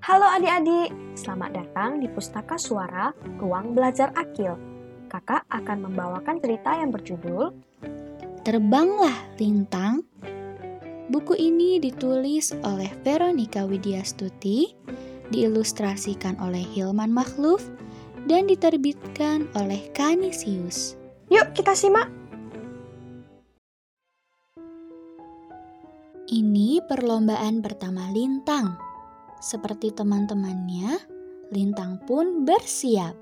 Halo adik-adik, selamat datang di Pustaka Suara Ruang Belajar Akil. Kakak akan membawakan cerita yang berjudul Terbanglah Lintang. Buku ini ditulis oleh Veronica Widyastuti, diilustrasikan oleh Hilman Makhluf, dan diterbitkan oleh Kanisius. Yuk kita simak. Ini perlombaan pertama Lintang. Seperti teman-temannya, Lintang pun bersiap.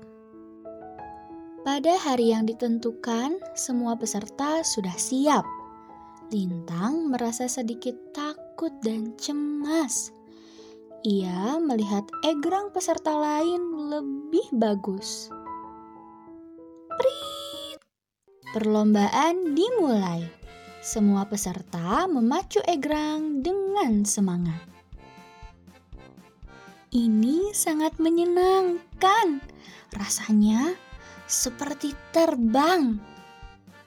Pada hari yang ditentukan, semua peserta sudah siap. Lintang merasa sedikit takut dan cemas. Ia melihat egrang peserta lain lebih bagus. Prit! Perlombaan dimulai. Semua peserta memacu egrang dengan semangat. Ini sangat menyenangkan. Rasanya seperti terbang.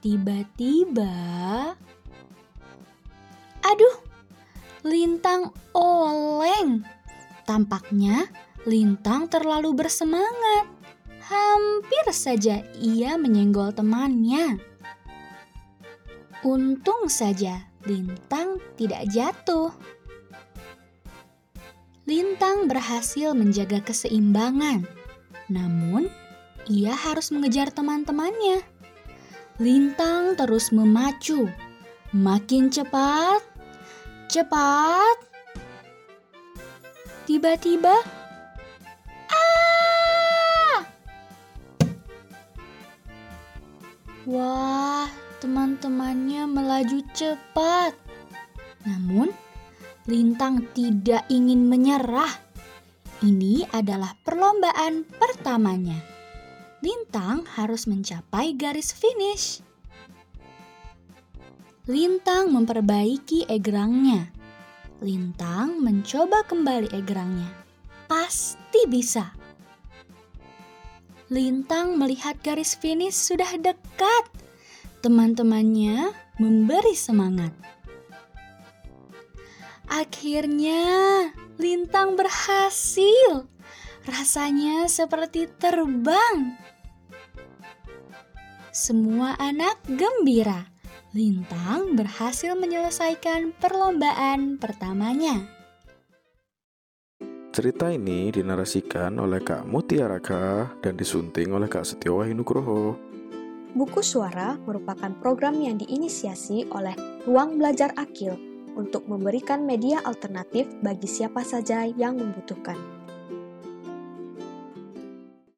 Tiba-tiba, aduh, lintang oleng. Tampaknya lintang terlalu bersemangat. Hampir saja ia menyenggol temannya. Untung saja Lintang tidak jatuh. Lintang berhasil menjaga keseimbangan, namun ia harus mengejar teman-temannya. Lintang terus memacu, makin cepat, cepat. Tiba-tiba, ah! Wah, teman-temannya melaju cepat. Namun, Lintang tidak ingin menyerah. Ini adalah perlombaan pertamanya. Lintang harus mencapai garis finish. Lintang memperbaiki egrangnya. Lintang mencoba kembali egrangnya. Pasti bisa. Lintang melihat garis finish sudah dekat teman-temannya memberi semangat. Akhirnya, Lintang berhasil. Rasanya seperti terbang. Semua anak gembira. Lintang berhasil menyelesaikan perlombaan pertamanya. Cerita ini dinarasikan oleh Kak Mutiaraka dan disunting oleh Kak Setiawahi Nugroho. Buku Suara merupakan program yang diinisiasi oleh Ruang Belajar Akil untuk memberikan media alternatif bagi siapa saja yang membutuhkan.